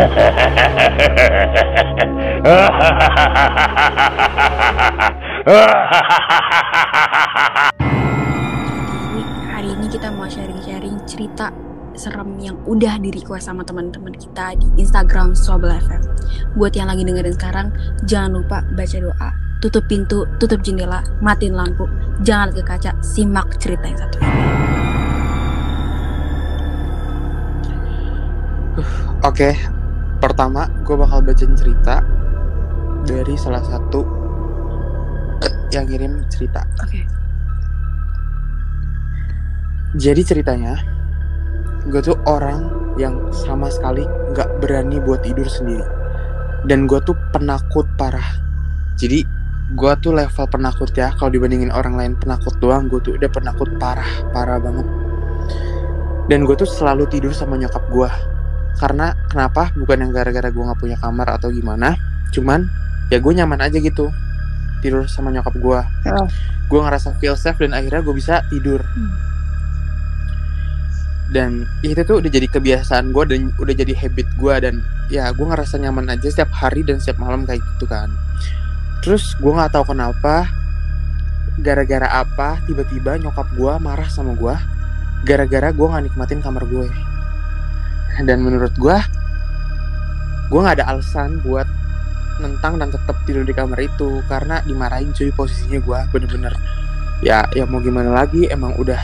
Jadi hari ini kita mau sharing-sharing cerita serem yang udah di request sama teman-teman kita di Instagram Sobel FM. Buat yang lagi dengerin sekarang, jangan lupa baca doa, tutup pintu, tutup jendela, matiin lampu, jangan ke kaca, simak cerita yang satu ini. Oke, pertama gue bakal bacain cerita dari salah satu yang ngirim cerita. Oke. Jadi ceritanya, gue tuh orang yang sama sekali nggak berani buat tidur sendiri. Dan gue tuh penakut parah. Jadi gue tuh level penakut ya. Kalau dibandingin orang lain penakut doang, gue tuh udah penakut parah, parah banget. Dan gue tuh selalu tidur sama nyokap gue. Karena kenapa? Bukan yang gara-gara gue nggak punya kamar atau gimana. Cuman ya gue nyaman aja gitu tidur sama nyokap gue. Oh. Gue ngerasa feel safe dan akhirnya gue bisa tidur Hmm. dan itu tuh udah jadi kebiasaan gue dan udah jadi habit gue dan ya gue ngerasa nyaman aja setiap hari dan setiap malam kayak gitu kan terus gue nggak tahu kenapa gara-gara apa tiba-tiba nyokap gue marah sama gue gara-gara gue nggak nikmatin kamar gue dan menurut gue gue nggak ada alasan buat nentang dan tetap tidur di kamar itu. Karena dimarahin cuy posisinya gue bener-bener. Ya ya mau gimana lagi emang udah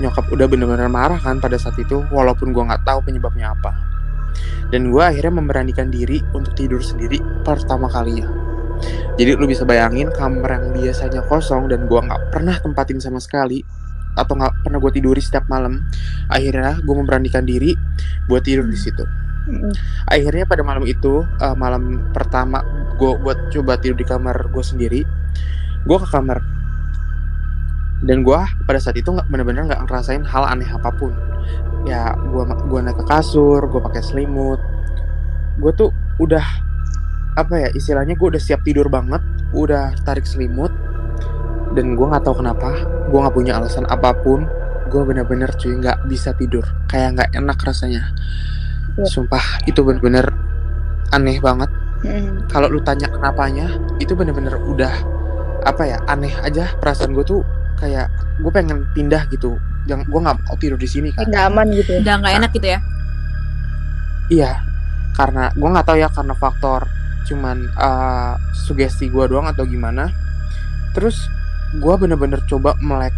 nyokap udah bener-bener marah kan pada saat itu walaupun gue nggak tahu penyebabnya apa. Dan gue akhirnya memberanikan diri untuk tidur sendiri pertama kalinya jadi lu bisa bayangin kamar yang biasanya kosong dan gue nggak pernah tempatin sama sekali atau nggak pernah gue tiduri setiap malam. Akhirnya gue memberanikan diri buat tidur di situ. Akhirnya pada malam itu eh, malam pertama gue buat coba tidur di kamar gue sendiri gue ke kamar. Dan gue pada saat itu nggak bener-bener nggak ngerasain hal aneh apa pun. Ya gue gua naik ke kasur gue pakai selimut. Gue tuh udah apa ya istilahnya gue udah siap tidur banget udah tarik selimut dan gue nggak tahu kenapa gue nggak punya alasan apa pun gue bener-bener cuy nggak bisa tidur kayak nggak enak rasanya Ya. sumpah itu bener-bener aneh banget Mm. kalau lu tanya kenapanya itu bener-bener udah apa ya aneh aja perasaan gue tuh kayak gue pengen pindah gitu yang gue nggak mau tidur di sini kan Nggak aman gitu ya. Udah nggak enak gitu ya? iya karena gue nggak tahu ya karena faktor cuman eh, sugesti gue doang atau gimana terus gue bener-bener coba melek.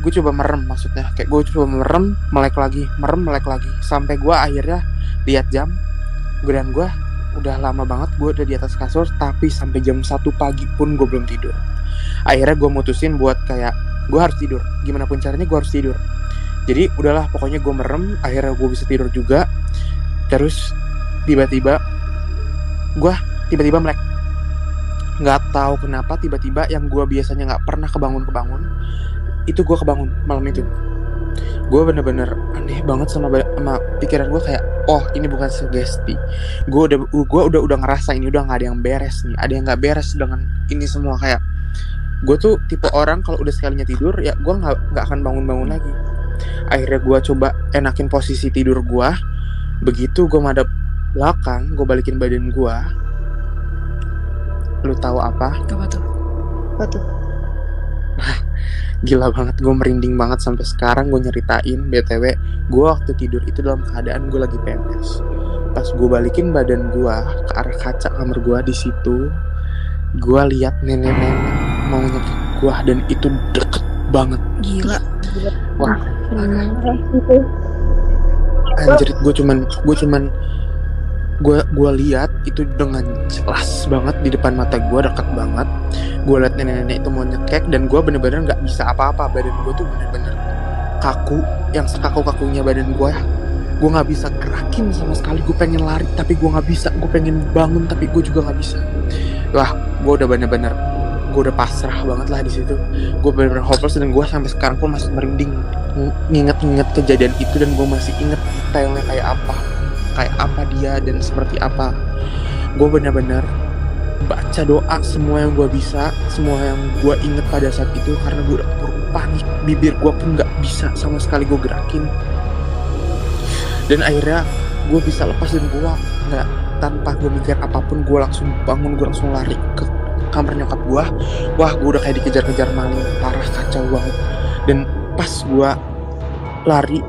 Gue coba merem maksudnya. Kayak gue coba merem melek lagi merem melek lagi. Sampai gue akhirnya lihat jam dan gue udah lama banget gue udah di atas kasur tapi sampai jam 1 pagi pun gue belum tidur. Akhirnya gue mutusin buat kayak gue harus tidur. Gimana pun caranya gue harus tidur. Jadi udahlah pokoknya gue merem akhirnya gue bisa tidur juga. Terus tiba-tiba gue tiba-tiba melek nggak tahu kenapa tiba-tiba yang gue biasanya nggak pernah kebangun kebangun itu gue kebangun malam itu. Gue bener-bener aneh banget sama sama pikiran gue kayak oh ini bukan sugesti. Gue udah gue udah udah ngerasa ini udah nggak ada yang beres nih ada yang nggak beres dengan ini semua kayak gue tuh tipe orang kalau udah sekalinya tidur ya gue nggak nggak akan bangun-bangun lagi. Akhirnya gue coba enakin posisi tidur gue begitu gue madep belakang gue balikin badan gue lu tahu apa? Apa tuh? Apa tuh? gila banget. Gue merinding banget sampai sekarang gue nyeritain btw gue waktu tidur itu dalam keadaan gue lagi PMS. Pas gue balikin badan gue ke arah kaca kamar gue di situ gue lihat nenek-nenek mau nyekik gue dan itu deket banget. Gila. wah. Anjrit gue cuman gue cuman gue gue lihat itu dengan jelas banget di depan mata gue deket banget. Gue liat nenek-nenek itu mau nyekek dan gue bener-bener nggak bisa apa-apa. Badan gue tuh bener-bener kaku yang sekaku kakunya badan gue gue nggak bisa gerakin sama sekali. Gue pengen lari tapi gue nggak bisa. Gue pengen bangun tapi gue juga nggak bisa. Wah gue udah bener-bener gue udah pasrah banget lah di situ. Gue bener-bener hopeless dan gue sampai sekarang pun masih merinding. Ng- nginget-nginget kejadian itu dan gue masih inget detailnya kayak apa kayak apa dia dan seperti apa. Gue bener-bener baca doa semua yang gue bisa semua yang gue inget pada saat itu karena gue udah panik. Bibir gue pun nggak bisa sama sekali gue gerakin. Dan akhirnya gue bisa lepas dan gue nggak tanpa gue mikir apa pun gue langsung bangun gue langsung lari ke kamar nyokap gue wah gue udah kayak dikejar-kejar maling parah kacau banget. Dan pas gue lari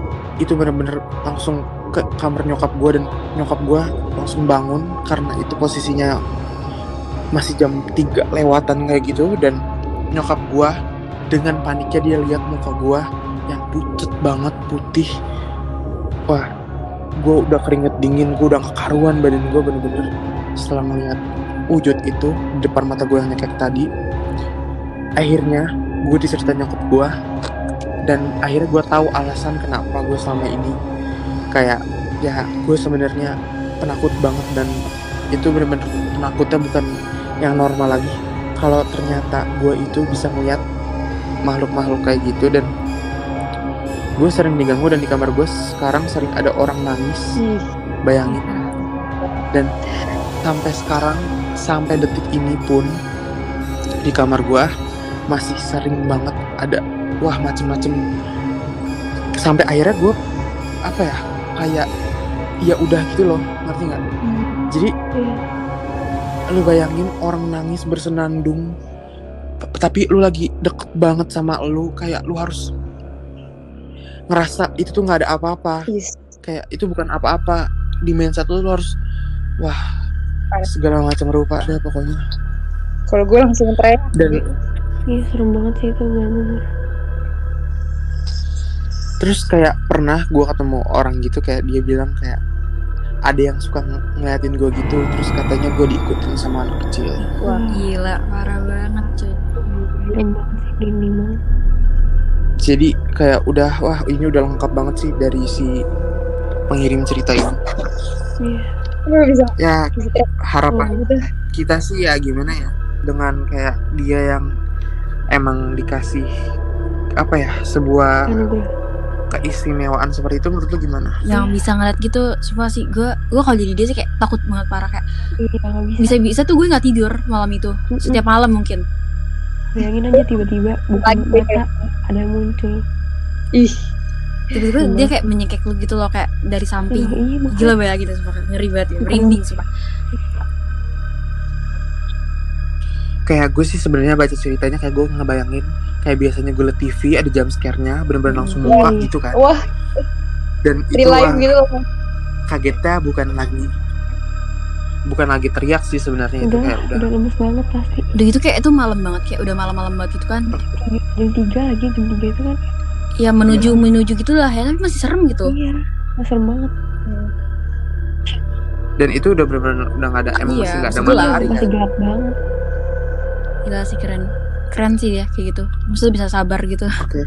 itu bener-bener langsung ke kamar nyokap gue dan nyokap gue langsung bangun karena itu posisinya masih jam 3 lewatan kayak gitu dan nyokap gue dengan paniknya dia lihat muka gue yang pucet banget putih. Wah gue udah keringet dingin gue udah kekaruan badan gue bener-bener. Setelah melihat wujud itu di depan mata gue yang kayak tadi akhirnya gue diceritain nyokap gue dan akhirnya gue tahu alasan kenapa gue selama ini kayak ya gue sebenarnya penakut banget dan itu bener-bener penakutnya bukan yang normal lagi. Kalau ternyata gue itu bisa ngeliat makhluk-makhluk kayak gitu dan gue sering diganggu dan di kamar gue sekarang sering ada orang nangis. Ih, bayangin. Dan sampai sekarang sampai detik ini pun di kamar gua masih sering banget ada wah macem-macem. Sampai akhirnya gue apa ya kayak ya udah gitu loh ngerti nggak jadi iya. lu bayangin orang nangis bersenandung tapi lu lagi deket banget sama lu kayak lu harus ngerasa itu tuh nggak ada apa-apa Is. kayak itu bukan apa-apa di mindset lu, lu harus wah segala macam rupa deh pokoknya Kalau gue langsung teriak. dan Iya serem banget sih itu bener-bener. Terus kayak pernah gue ketemu orang gitu kayak dia bilang kayak ada yang suka ng- ngeliatin gue gitu terus katanya gue diikutin sama anak kecil Wah. Gila, parah banget cuy. Banget. jadi kayak udah wah ini udah lengkap banget sih dari si pengirim cerita ini Iya. Ya harapan kita sih ya gimana ya dengan kayak dia yang emang dikasih apa ya sebuah Anugerah. Keistimewaan seperti itu menurut lu gimana? Yang bisa ngeliat gitu, semua sih gue gue kalau jadi dia sih kayak takut banget parah kayak Iya nggak bisa. bisa bisa tuh gue nggak tidur malam itu setiap malam mungkin. Bayangin aja tiba-tiba buka Lagi. mata ada yang muncul. Ih, Tiba-tiba Iya. dia kayak menyekek lu gitu loh kayak dari Iya, samping. iya makanya. Gila banget gitu sumpah ngeri banget ya, merinding sumpah. Kayak gue sih sebenarnya baca ceritanya kayak gue ngebayangin kayak biasanya gue liat TV ada jam scare-nya bener-bener langsung Iya, muka iya. gitu kan. wah, Dan itu gitu. kagetnya bukan lagi bukan lagi teriak sih sebenarnya itu Udah, kayak udah udah lemes banget pasti. Udah gitu kayak itu malam banget kayak udah malam-malam banget gitu kan. Jam tiga lagi jam tiga itu kan. Ya menuju menuju gitulah ya tapi masih serem gitu. Iya. Nah, serem banget. dan itu udah bener-bener udah gak ada emosi Iya, nggak ada matahari Masih gelap banget. Gila sih keren. Keren sih ya kayak gitu. Maksudnya bisa sabar gitu. Oke.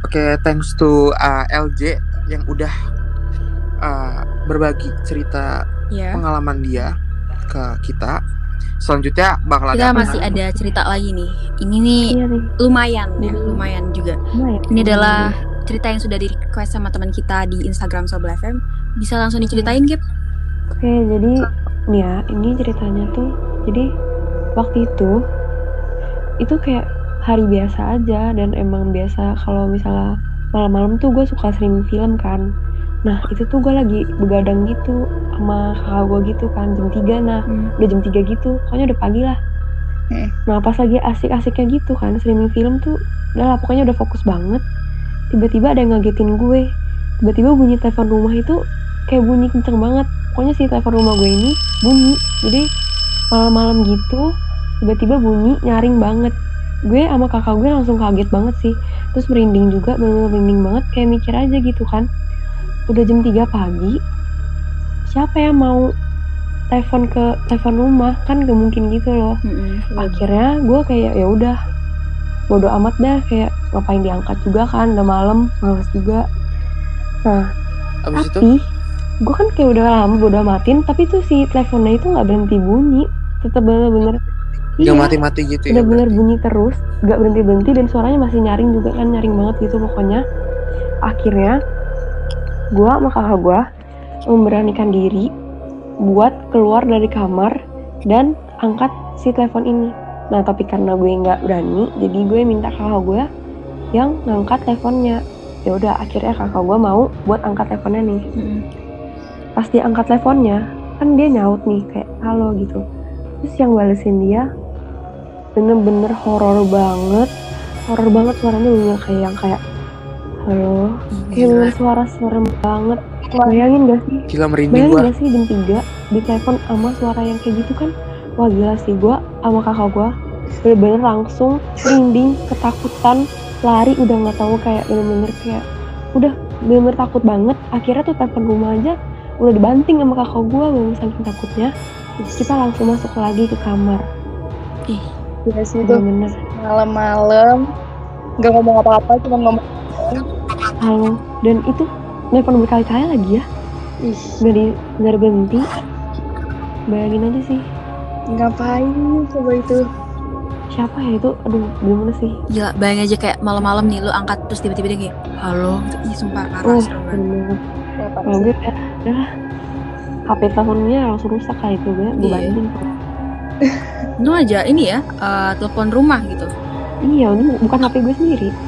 Oke, thanks to uh, LJ yang udah uh, berbagi cerita Ya. pengalaman dia ke kita. Selanjutnya bakal Kita ada masih ada cerita lagi nih. Ini nih Iya nih. lumayan ya, Hmm. lumayan juga. Lumayan. Ini adalah cerita yang sudah di request sama teman kita di Instagram Sobel FM. Bisa langsung diceritain, Gap? Oke, jadi nih ya, ini ceritanya tuh, jadi waktu itu itu kayak hari biasa aja dan emang biasa kalau misalnya malam-malam tuh gue suka streaming film kan. Nah itu tuh gue lagi begadang gitu sama kakak gue gitu kan jam 3 nah Hmm. udah jam 3 gitu, pokoknya udah pagi lah. Hmm. Nah pas lagi asik-asiknya gitu kan streaming film tuh, udah lah pokoknya udah fokus banget. Tiba-tiba ada yang ngagetin gue. Tiba-tiba bunyi telepon rumah itu kayak bunyi kenceng banget. Pokoknya si telepon rumah gue ini bunyi. Jadi malam-malam gitu tiba-tiba bunyi nyaring banget. Gue sama kakak gue langsung kaget banget sih. Terus merinding juga, bener-bener merinding banget kayak mikir aja gitu kan. Udah jam 3 pagi. Siapa yang mau telepon ke telepon rumah kan gak mungkin gitu loh Mm-mm. akhirnya gue kayak ya udah bodo amat dah kayak ngapain diangkat juga kan udah malam males juga nah Abis tapi gue kan kayak udah lama bodo amatin tapi tuh si teleponnya itu nggak berhenti bunyi tetep bener-bener nggak mati-mati gitu ya. bener-bener bunyi terus nggak berhenti berhenti dan suaranya masih nyaring juga kan nyaring banget gitu pokoknya akhirnya gue sama kakak gue memberanikan diri buat keluar dari kamar dan angkat si telepon ini. Nah tapi karena gue nggak berani, jadi gue minta kakak gue yang ngangkat teleponnya. Ya udah akhirnya kakak gue mau buat angkat teleponnya nih. Mm-mm. Pas dia angkat teleponnya, kan dia nyaut nih kayak halo gitu. Terus yang balesin dia bener-bener horor banget, horor banget suaranya bener kayak yang kayak halo, kayak bener suara serem banget. Bayangin gak sih? Gila merinding Bayangin gue. gak sih jam 3 di telepon sama suara yang kayak gitu kan? Wah gila sih gue sama kakak gue Bener-bener langsung merinding, ketakutan, lari udah nggak tahu kayak bener-bener kayak Udah bener-bener takut banget. Akhirnya tuh telepon rumah aja udah dibanting sama kakak gue Gue saking takutnya Kita langsung masuk lagi ke kamar. Gila sih itu malam-malam. Nggak ngomong apa-apa cuma ngomong. Halo. Dan itu nelfon berkali-kali lagi ya? Ih. Gak, di, nggak ada berhenti. Bayangin aja sih. Ngapain coba itu? Siapa ya itu? Aduh gimana sih? Gila, bayangin aja kayak malam-malam nih lu angkat terus tiba-tiba dia kayak halo. Ih, sumpah parah Oh, serem banget. ya udah HP teleponnya langsung rusak kayak itu gue gue Iya. banding Untung aja ini ya, eh, telepon rumah gitu. iya ini bukan HP gue sendiri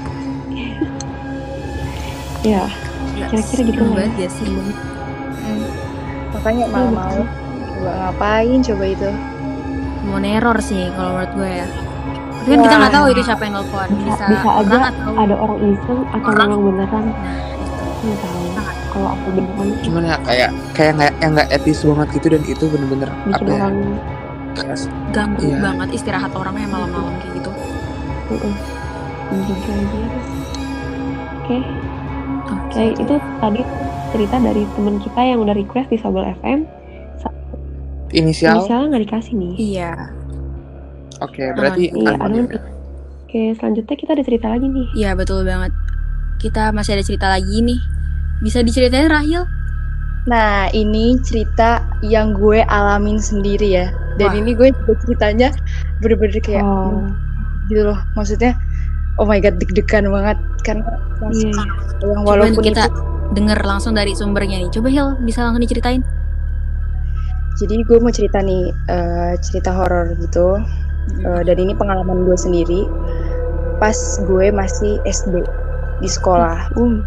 ya Gila, Kira-kira gitu lah ya. banget gak sih? Hmm. makanya malam-malam coba ngapain coba itu Mau neror sih kalau menurut gue ya. Tapi kan kita nggak tahu itu siapa yang nelfon. Bisa- Bisa, bisa orang aja atau ada orang iseng atau memang beneran Nah, itu. nggak tahu kalau aku beneran Cuman ya kayak kayak nggak yang nggak etis banget gitu dan itu bener-bener bikin apa ya? orang keras. ganggu Iya. banget istirahat orangnya malam-malam kayak gitu. uh juga dia oke Oke. kayak itu tadi cerita dari teman kita yang udah request di Sobel FM Inisial. inisialnya nggak dikasih nih Iya. Oke, berarti Iya, anonim. anonim. oke selanjutnya kita ada cerita lagi nih Iya betul banget. Kita masih ada cerita lagi nih. Bisa diceritain Rahil? Nah, ini cerita yang gue alamin sendiri ya. Dan Wah. ini gue ceritanya bener-bener kayak oh gitu loh. Maksudnya, oh my god, deg-degan banget. Karena iya iya. yang Coba walaupun kita itu, denger langsung dari sumbernya nih. Coba Hil, bisa langsung diceritain? jadi gue mau cerita nih, eh, cerita horor gitu. Eh, dan ini pengalaman gue sendiri. Pas gue masih SD di sekolah. Uh,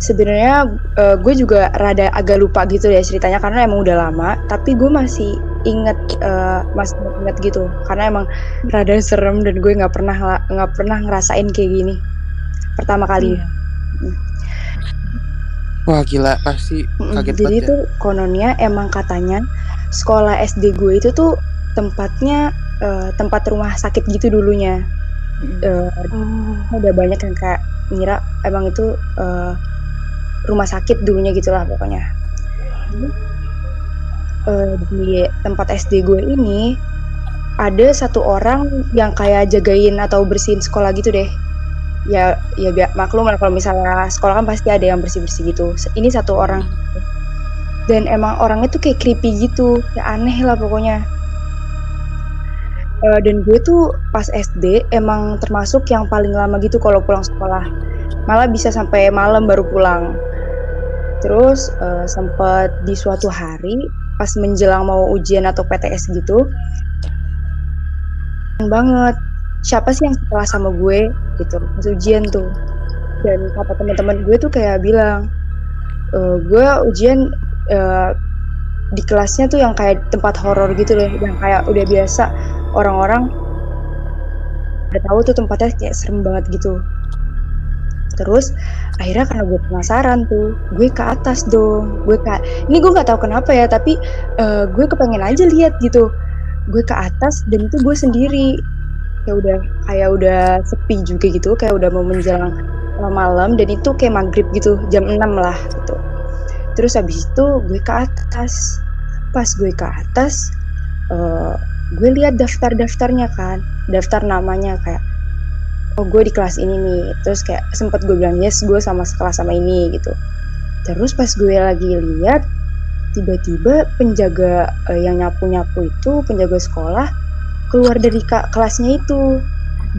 Sebenarnya eh, gue juga rada agak lupa gitu ya ceritanya karena emang udah lama. Tapi gue masih inget, eh, masih inget gitu karena emang rada serem dan gue nggak pernah nggak pernah ngerasain kayak gini pertama kali. Iya. Wah gila pasti Mm-mm. kaget Jadi banget itu kononnya emang katanya sekolah SD gue itu tuh tempatnya eh, tempat rumah sakit gitu dulunya. Eh, oh udah banyak yang kayak ngira emang itu eh, rumah sakit dulunya gitulah pokoknya. Eh, di tempat SD gue ini ada satu orang yang kayak jagain atau bersihin sekolah gitu deh. Ya, ya maklum lah kalau misalnya sekolah kan pasti ada yang bersih bersih gitu. Ini satu orang dan emang orangnya tuh kayak creepy gitu, ya aneh lah pokoknya. Eh, dan gue tuh pas SD emang termasuk yang paling lama gitu kalau pulang sekolah malah bisa sampai malam baru pulang. Terus eh, sempet di suatu hari pas menjelang mau ujian atau PTS gitu banget siapa sih yang sekolah sama gue? Gitu pas ujian tuh. Dan kata teman-teman gue tuh kayak bilang "Eh, gue ujian eh, di kelasnya tuh yang kayak tempat horor gitu loh yang kayak udah biasa orang-orang udah tahu tuh tempatnya kayak serem banget gitu terus akhirnya karena gue penasaran tuh gue ke atas dong gue ke ini gue nggak tahu kenapa ya tapi eh, gue kepengen aja lihat gitu. Gue ke atas dan itu gue sendiri. Ya udah kayak udah sepi juga gitu kayak udah mau menjelang malam dan itu kayak maghrib gitu jam 6 lah gitu. Terus habis itu gue ke atas. Pas gue ke atas eh, gue lihat daftar-daftarnya kan daftar namanya kayak oh gue di kelas ini nih. Terus kayak sempet gue bilang yes gue sama sekelas sama ini gitu. Terus pas gue lagi lihat tiba-tiba penjaga eh, yang nyapu-nyapu itu penjaga sekolah keluar dari ka- kelasnya itu.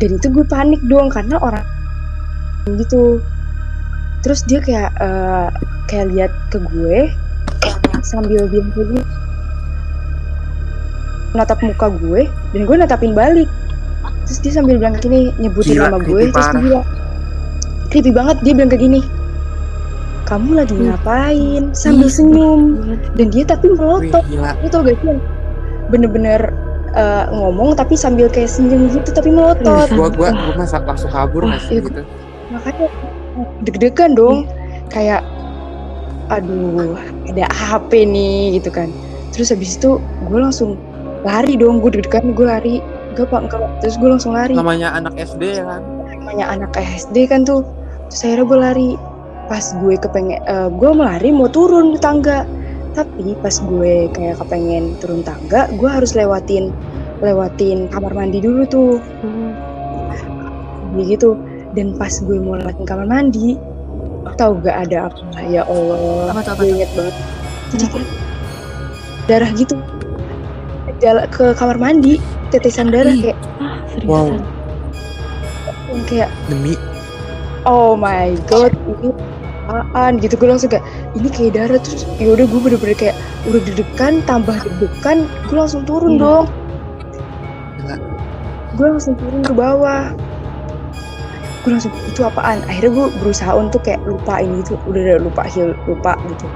Dan itu gue panik dong karena orang gitu. Terus dia kayak eh, kayak lihat ke gue sambil gini natap muka gue dan gue natapin balik terus dia sambil bilang kayak gini nyebutin Gila, nama gue terus dia parah. bilang creepy banget dia bilang kayak gini kamu lagi ngapain? Sambil senyum. dan dia tapi melotot. Lu tau gak sih bener-bener eh, ngomong tapi sambil kayak senyum gitu tapi melotot? Gua gua gua masa langsung kabur sih iya. gitu. makanya deg-degan dong. Kayak aduh ada apa nih? gitu kan. Terus habis itu gue langsung lari dong gue deg-degan gue lari enggak pak enggak Pak. terus gue langsung lari. Namanya anak SD ya kan. namanya anak SD kan tuh. Terus akhirnya gue lari. Pas gue kepengen eh, gue mau lari mau turun di tangga. Tapi pas gue kayak kepengen turun tangga gue harus lewatin lewatin kamar mandi dulu tuh. Hmm. begitu. Dan pas gue mau lewatin kamar mandi tahu gak ada apa? Ya Allah Apa tuh, apa gue inget banget. Jadi kayak darah gitu. Jalan ke kamar mandi tetesan darah Ih. kayak Ah, seriusan. yang kayak Demi oh my god ini apaan gitu gue langsung kayak ini kayak darah terus yaudah gue bener-bener kayak udah deg-degan tambah deg-degan gue langsung turun Iya. dong Gila. gue langsung turun ke bawah gue langsung itu apaan akhirnya gue berusaha untuk kayak lupain gitu udah udah lupa heal lupa gitu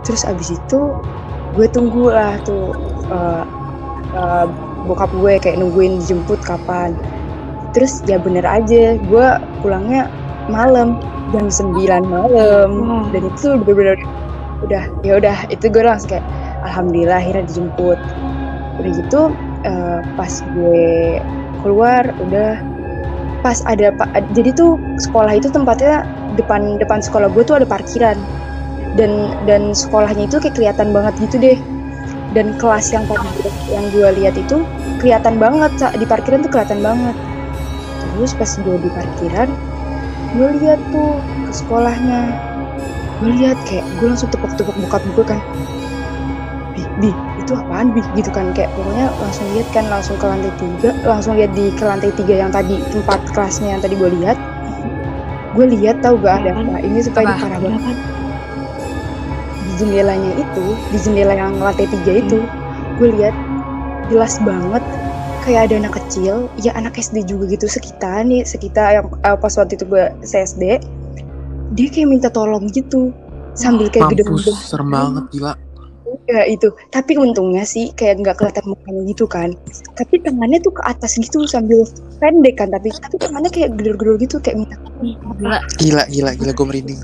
terus abis itu gue tunggu lah tuh eh, eh, bokap gue kayak nungguin dijemput kapan. Terus ya bener aja gue pulangnya malam jam 9 malam. Wah. dan itu bener-bener udah ya udah itu gue langsung kayak alhamdulillah akhirnya dijemput. Udah gitu eh, pas gue keluar udah pas ada jadi tuh sekolah itu tempatnya depan depan sekolah gue tuh ada parkiran. Dan dan sekolahnya itu kayak kelihatan banget gitu deh dan kelas yang tadi yang gue lihat itu kelihatan banget di parkiran tuh kelihatan banget. Terus pas gue di parkiran gue lihat tuh ke sekolahnya. Gue lihat kayak gue langsung tepuk-tepuk bokap gue kan. Bi bi itu apaan bi? Gitu kan kayak pokoknya langsung lihat kan langsung ke lantai tiga langsung lihat di ke lantai tiga yang tadi tempat kelasnya yang tadi gue lihat. Gue lihat tahu gak ada apa ini supaya parah banget jendelanya itu di jendela yang lantai tiga itu gue lihat jelas banget kayak ada anak kecil ya anak SD juga gitu sekitar nih sekitar yang eh, pas waktu itu gue SD dia kayak minta tolong gitu sambil kayak mampus gede-gede serem banget gila. ya itu tapi untungnya sih kayak nggak kelihatan mukanya gitu kan tapi tangannya tuh ke atas gitu sambil pendek kan tapi tapi tangannya kayak gedor-gedor gitu kayak minta Gila. Gila gila gila gue merinding.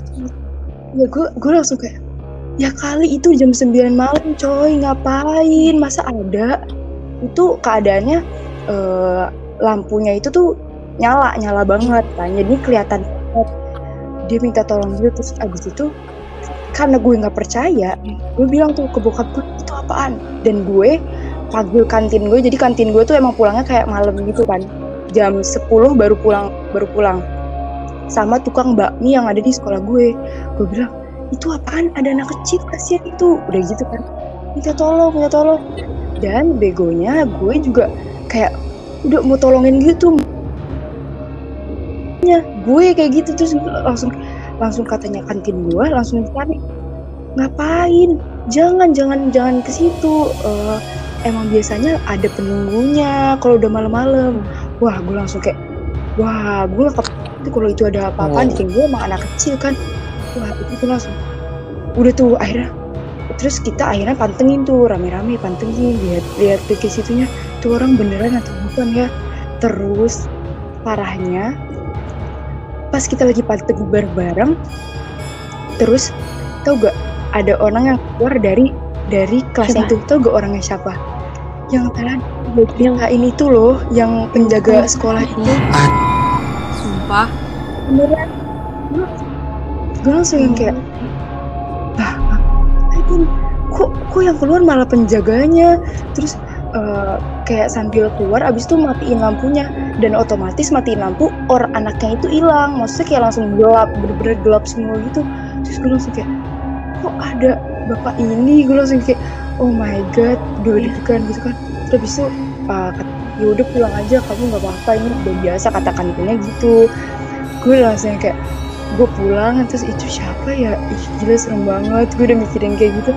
ya gue gue langsung kayak ya kali itu jam 9 malam coy. Ngapain? Masa ada? Itu keadaannya eh, lampunya itu tuh nyala nyala banget. Kan jadi kelihatan banget. Dia minta tolong gitu terus abis itu karena gue nggak percaya gue bilang tuh ke bokap gue itu apaan? Dan gue panggil kantin gue. Jadi kantin gue tuh emang pulangnya kayak malam gitu kan. Jam 10 baru pulang baru pulang. Sama tukang bakmi yang ada di sekolah gue. Gue bilang itu apaan? Ada anak kecil kasihan itu. Udah gitu kan minta tolong minta tolong. Dan begonya gue juga kayak udah mau tolongin gitu. Ya gue kayak gitu terus langsung langsung katanya kantin gue langsung dicari ngapain? Jangan jangan jangan ke situ. Eh, emang biasanya ada penunggunya kalau udah malam-malam. Wah gue langsung kayak wah gue nggak kalau itu ada apa-apa Oh. dikira gue emang anak kecil kan wah itu tuh langsung udah tuh akhirnya. Terus kita akhirnya pantengin tuh rame-rame pantengin lihat lihat ke situnya tuh orang beneran atau bukan ya. Terus parahnya pas kita lagi pantengin bareng-bareng terus tau gak ada orang yang keluar dari dari kelasnya Siapa? itu. Tau gak orangnya siapa? Yang kalian yang ini tuh loh yang penjaga sekolah itu. Sumpah. beneran gue langsung yang kayak ah ngapain? kok kok yang keluar malah penjaganya? Terus eh, kayak sambil keluar abis itu matiin lampunya. Dan otomatis matiin lampu orang anaknya itu hilang. Maksudnya kayak langsung gelap bener-bener gelap semua gitu. Terus gue langsung kayak kok ada bapak ini? Gue langsung kayak oh my god udah deg-degan gitu kan. Terus abis itu uh, ya udah pulang aja kamu nggak apa-apa ini udah biasa katakan gitu. Gue langsung kayak gue pulang terus itu siapa ya? Ih gila serem banget. Gue udah mikirin kayak gitu.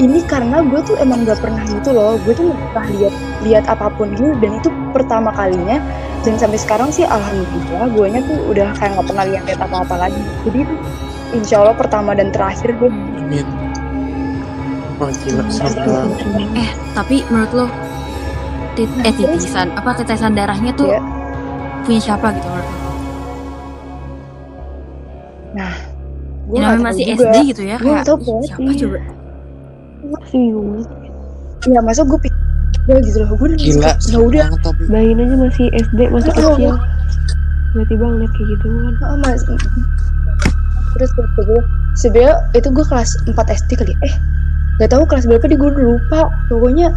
Ini karena gue tuh emang gak pernah gitu loh. Gue tuh gak pernah lihat lihat apa pun gitu. Dan itu pertama kalinya. Dan sampai sekarang sih alhamdulillah gue nya tuh udah kayak nggak pernah lihat apa apa lagi. Jadi itu insya Allah pertama dan terakhir gue Amin. Wah gila, serem banget. Eh, tapi menurut lo tit eh titisan apa tetesan darahnya tuh Iya. punya siapa gitu menurut lo? Gue Ya, namanya masih juga SD gitu ya Gue kayak tahu, siapa Iya. coba? Banget. ya masa gue pikir gue gitu loh gue udah Gila, ya udah. Bayangin aja masih SD, masih Oh. kecil. Tiba-tiba ngeliat kayak gitu kan. Ah, mas terus gue sebenarnya itu gue kelas 4 SD kali eh nggak tahu kelas berapa di gue lupa pokoknya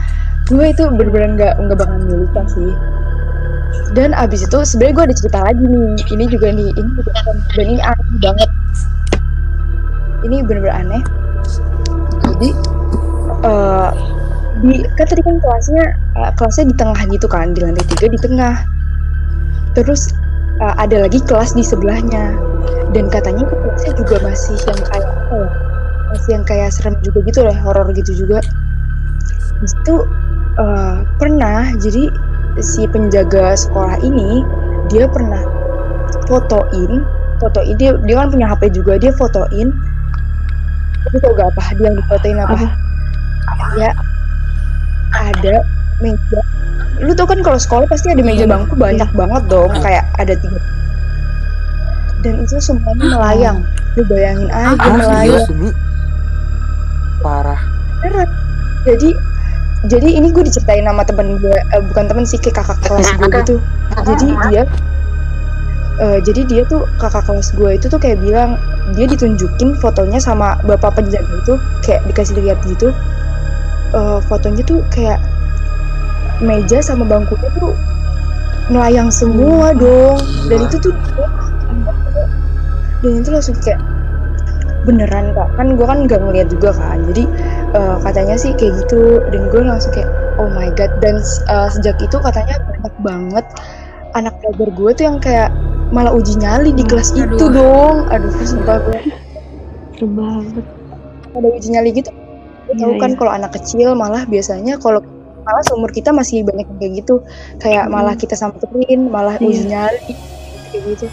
gue itu bener-bener nggak nggak bakal lupa sih dan abis itu sebenarnya gue ada cerita lagi nih ini juga nih ini juga kan dan ini aneh banget ini bener-bener aneh. Jadi? Eh di kan tadi kan kelasnya eh, kelasnya di tengah gitu kan di lantai tiga di tengah. Terus eh, ada lagi kelas di sebelahnya. Dan katanya itu kelasnya juga masih yang kayak apa ya masih yang kayak serem juga gitu loh horor gitu juga. Di situ eh, pernah jadi si penjaga sekolah ini dia pernah fotoin fotoin dia dia kan punya HP juga dia fotoin tapi tau gak apa dia yang difotoin apa, Apa? ya ada meja. Lu tau kan kalau sekolah pasti ada meja Iya. bangku banyak banget dong kayak ada tiga. Dan itu semuanya melayang. Lu bayangin aja Ah, melayang. serius parah. beneran. Jadi jadi ini gue diceritain sama temen gue eh, bukan temen sih kayak kakak kelas gue gitu. Jadi dia eh, jadi dia tuh kakak kelas gue itu tuh kayak bilang dia ditunjukin fotonya sama bapak penjaga itu kayak dikasih lihat gitu. Eh, fotonya tuh kayak meja sama bangkunya tuh melayang semua dong. Dan itu tuh dan itu langsung kayak beneran kak. Kan gue kan nggak ngeliat juga kan. Jadi eh, katanya sih kayak gitu. Dan gue langsung kayak oh my god. Dan eh, sejak itu katanya banyak banget anak pelajar gue tuh yang kayak malah uji nyali di kelas Aduh. itu dong aduh sumpah gue banget. ada uji nyali gitu gue tahu Iya, kan iya. kalau anak kecil malah biasanya kalau malah seumur kita masih banyak yang kayak gitu kayak Hmm. malah kita samperin malah Iya. uji nyali kayak gitu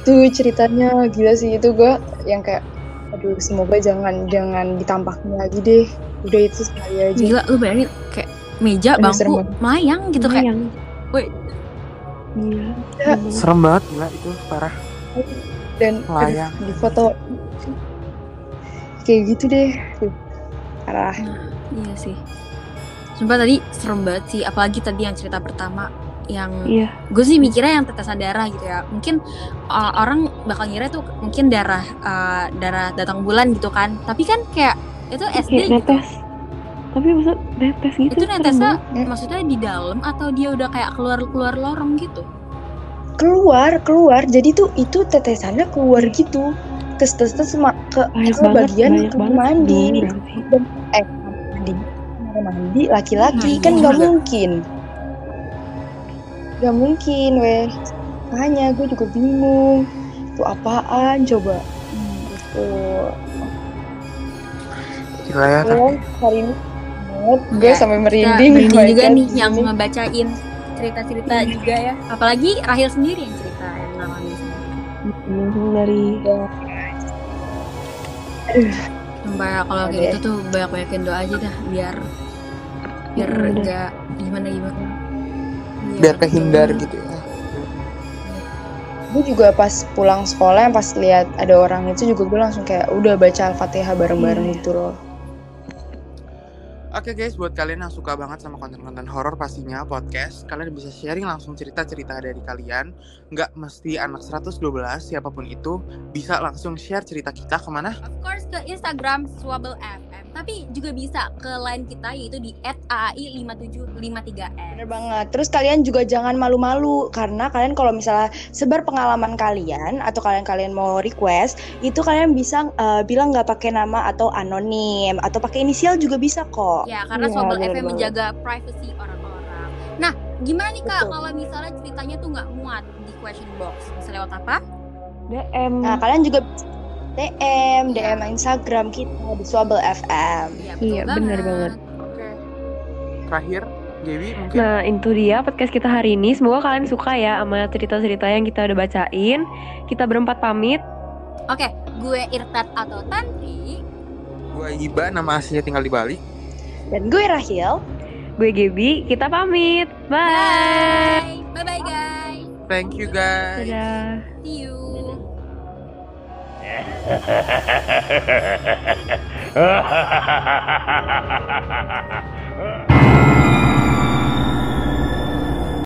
tuh ceritanya gila sih itu gue yang kayak aduh semoga jangan jangan ditampakin lagi deh udah itu sekali aja Gila lu bayangin kayak meja Aduh, bangku melayang gitu kayak Bayang. woi. Gila. Ya. serem banget. Gila itu parah. dan Melayang. aduh, di foto kayak gitu deh parah Iya sih. Sumpah tadi serem banget sih, apalagi tadi yang cerita pertama yang Iya. gue sih mikirnya yang tetesan darah gitu ya. Mungkin uh, orang bakal ngira itu mungkin darah uh, darah datang bulan gitu kan. Tapi kan kayak itu SD Kayak gitu. netes. Tapi maksud netes gitu. Itu netesnya banget. maksudnya di dalam atau dia udah kayak keluar-keluar lorong gitu. keluar keluar. Jadi tuh itu tetesannya keluar gitu. Tes tes tes ke, Banyak ke banget, bagian banyak banget mandi. berarti. eh mandi. Kamar mandi? Laki-laki Nah, kan nggak mungkin. Nggak mungkin weh makanya gue juga bingung. Itu apaan? Coba. Gitu. Gila ya. tapi- Oh, hari ini banget gue Ya, sampai merinding merinding my juga nih yang ngebacain cerita-cerita juga ya. Apalagi Rahel sendiri yang cerita yang ngalamin sendiri. Langsung dari Sumpah ya, kalau kayak gitu tuh banyak-banyakin doa aja dah biar biar Hmm, enggak gimana gimana. Iya, Biar kehindar gitu ya. gue juga pas pulang sekolah yang pas lihat ada orang itu juga gue langsung kayak udah baca al-fatihah bareng-bareng Iya. gitu loh Oke guys, buat kalian yang suka banget sama konten-konten horor pastinya podcast, kalian bisa sharing langsung cerita-cerita dari kalian. Nggak mesti anak 112, siapa pun itu bisa langsung share cerita kita ke mana? Of course ke Instagram Swabble FM, tapi juga bisa ke line kita yaitu di @aai5753n. Bener banget. Terus kalian juga jangan malu-malu karena kalian kalau misalnya sebar pengalaman kalian atau kalian-kalian mau request, itu kalian bisa eh, bilang nggak pakai nama atau anonim atau pakai inisial juga bisa kok. Ya, karena Swabble bener FM banget. menjaga privacy orang-orang. Nah, gimana nih Kak Betul. kalau misalnya ceritanya tuh nggak muat di question box? Bisa lewat apa? DM. Nah, kalian juga DM, DM Instagram kita di Swabel FM. Iya, benar banget. Oke. Terakhir, Dewi mungkin. Nah, itu dia podcast kita hari ini. Semoga kalian suka ya sama cerita-cerita yang kita udah bacain. Kita berempat pamit. Oke, gue Irtat atau Tantri. Gue Iba, nama aslinya tinggal di Bali. Dan gue Rahil. Gue Gebi, kita pamit. Bye. Bye. Bye bye guys. Thank you guys. Dadah. See you. Ha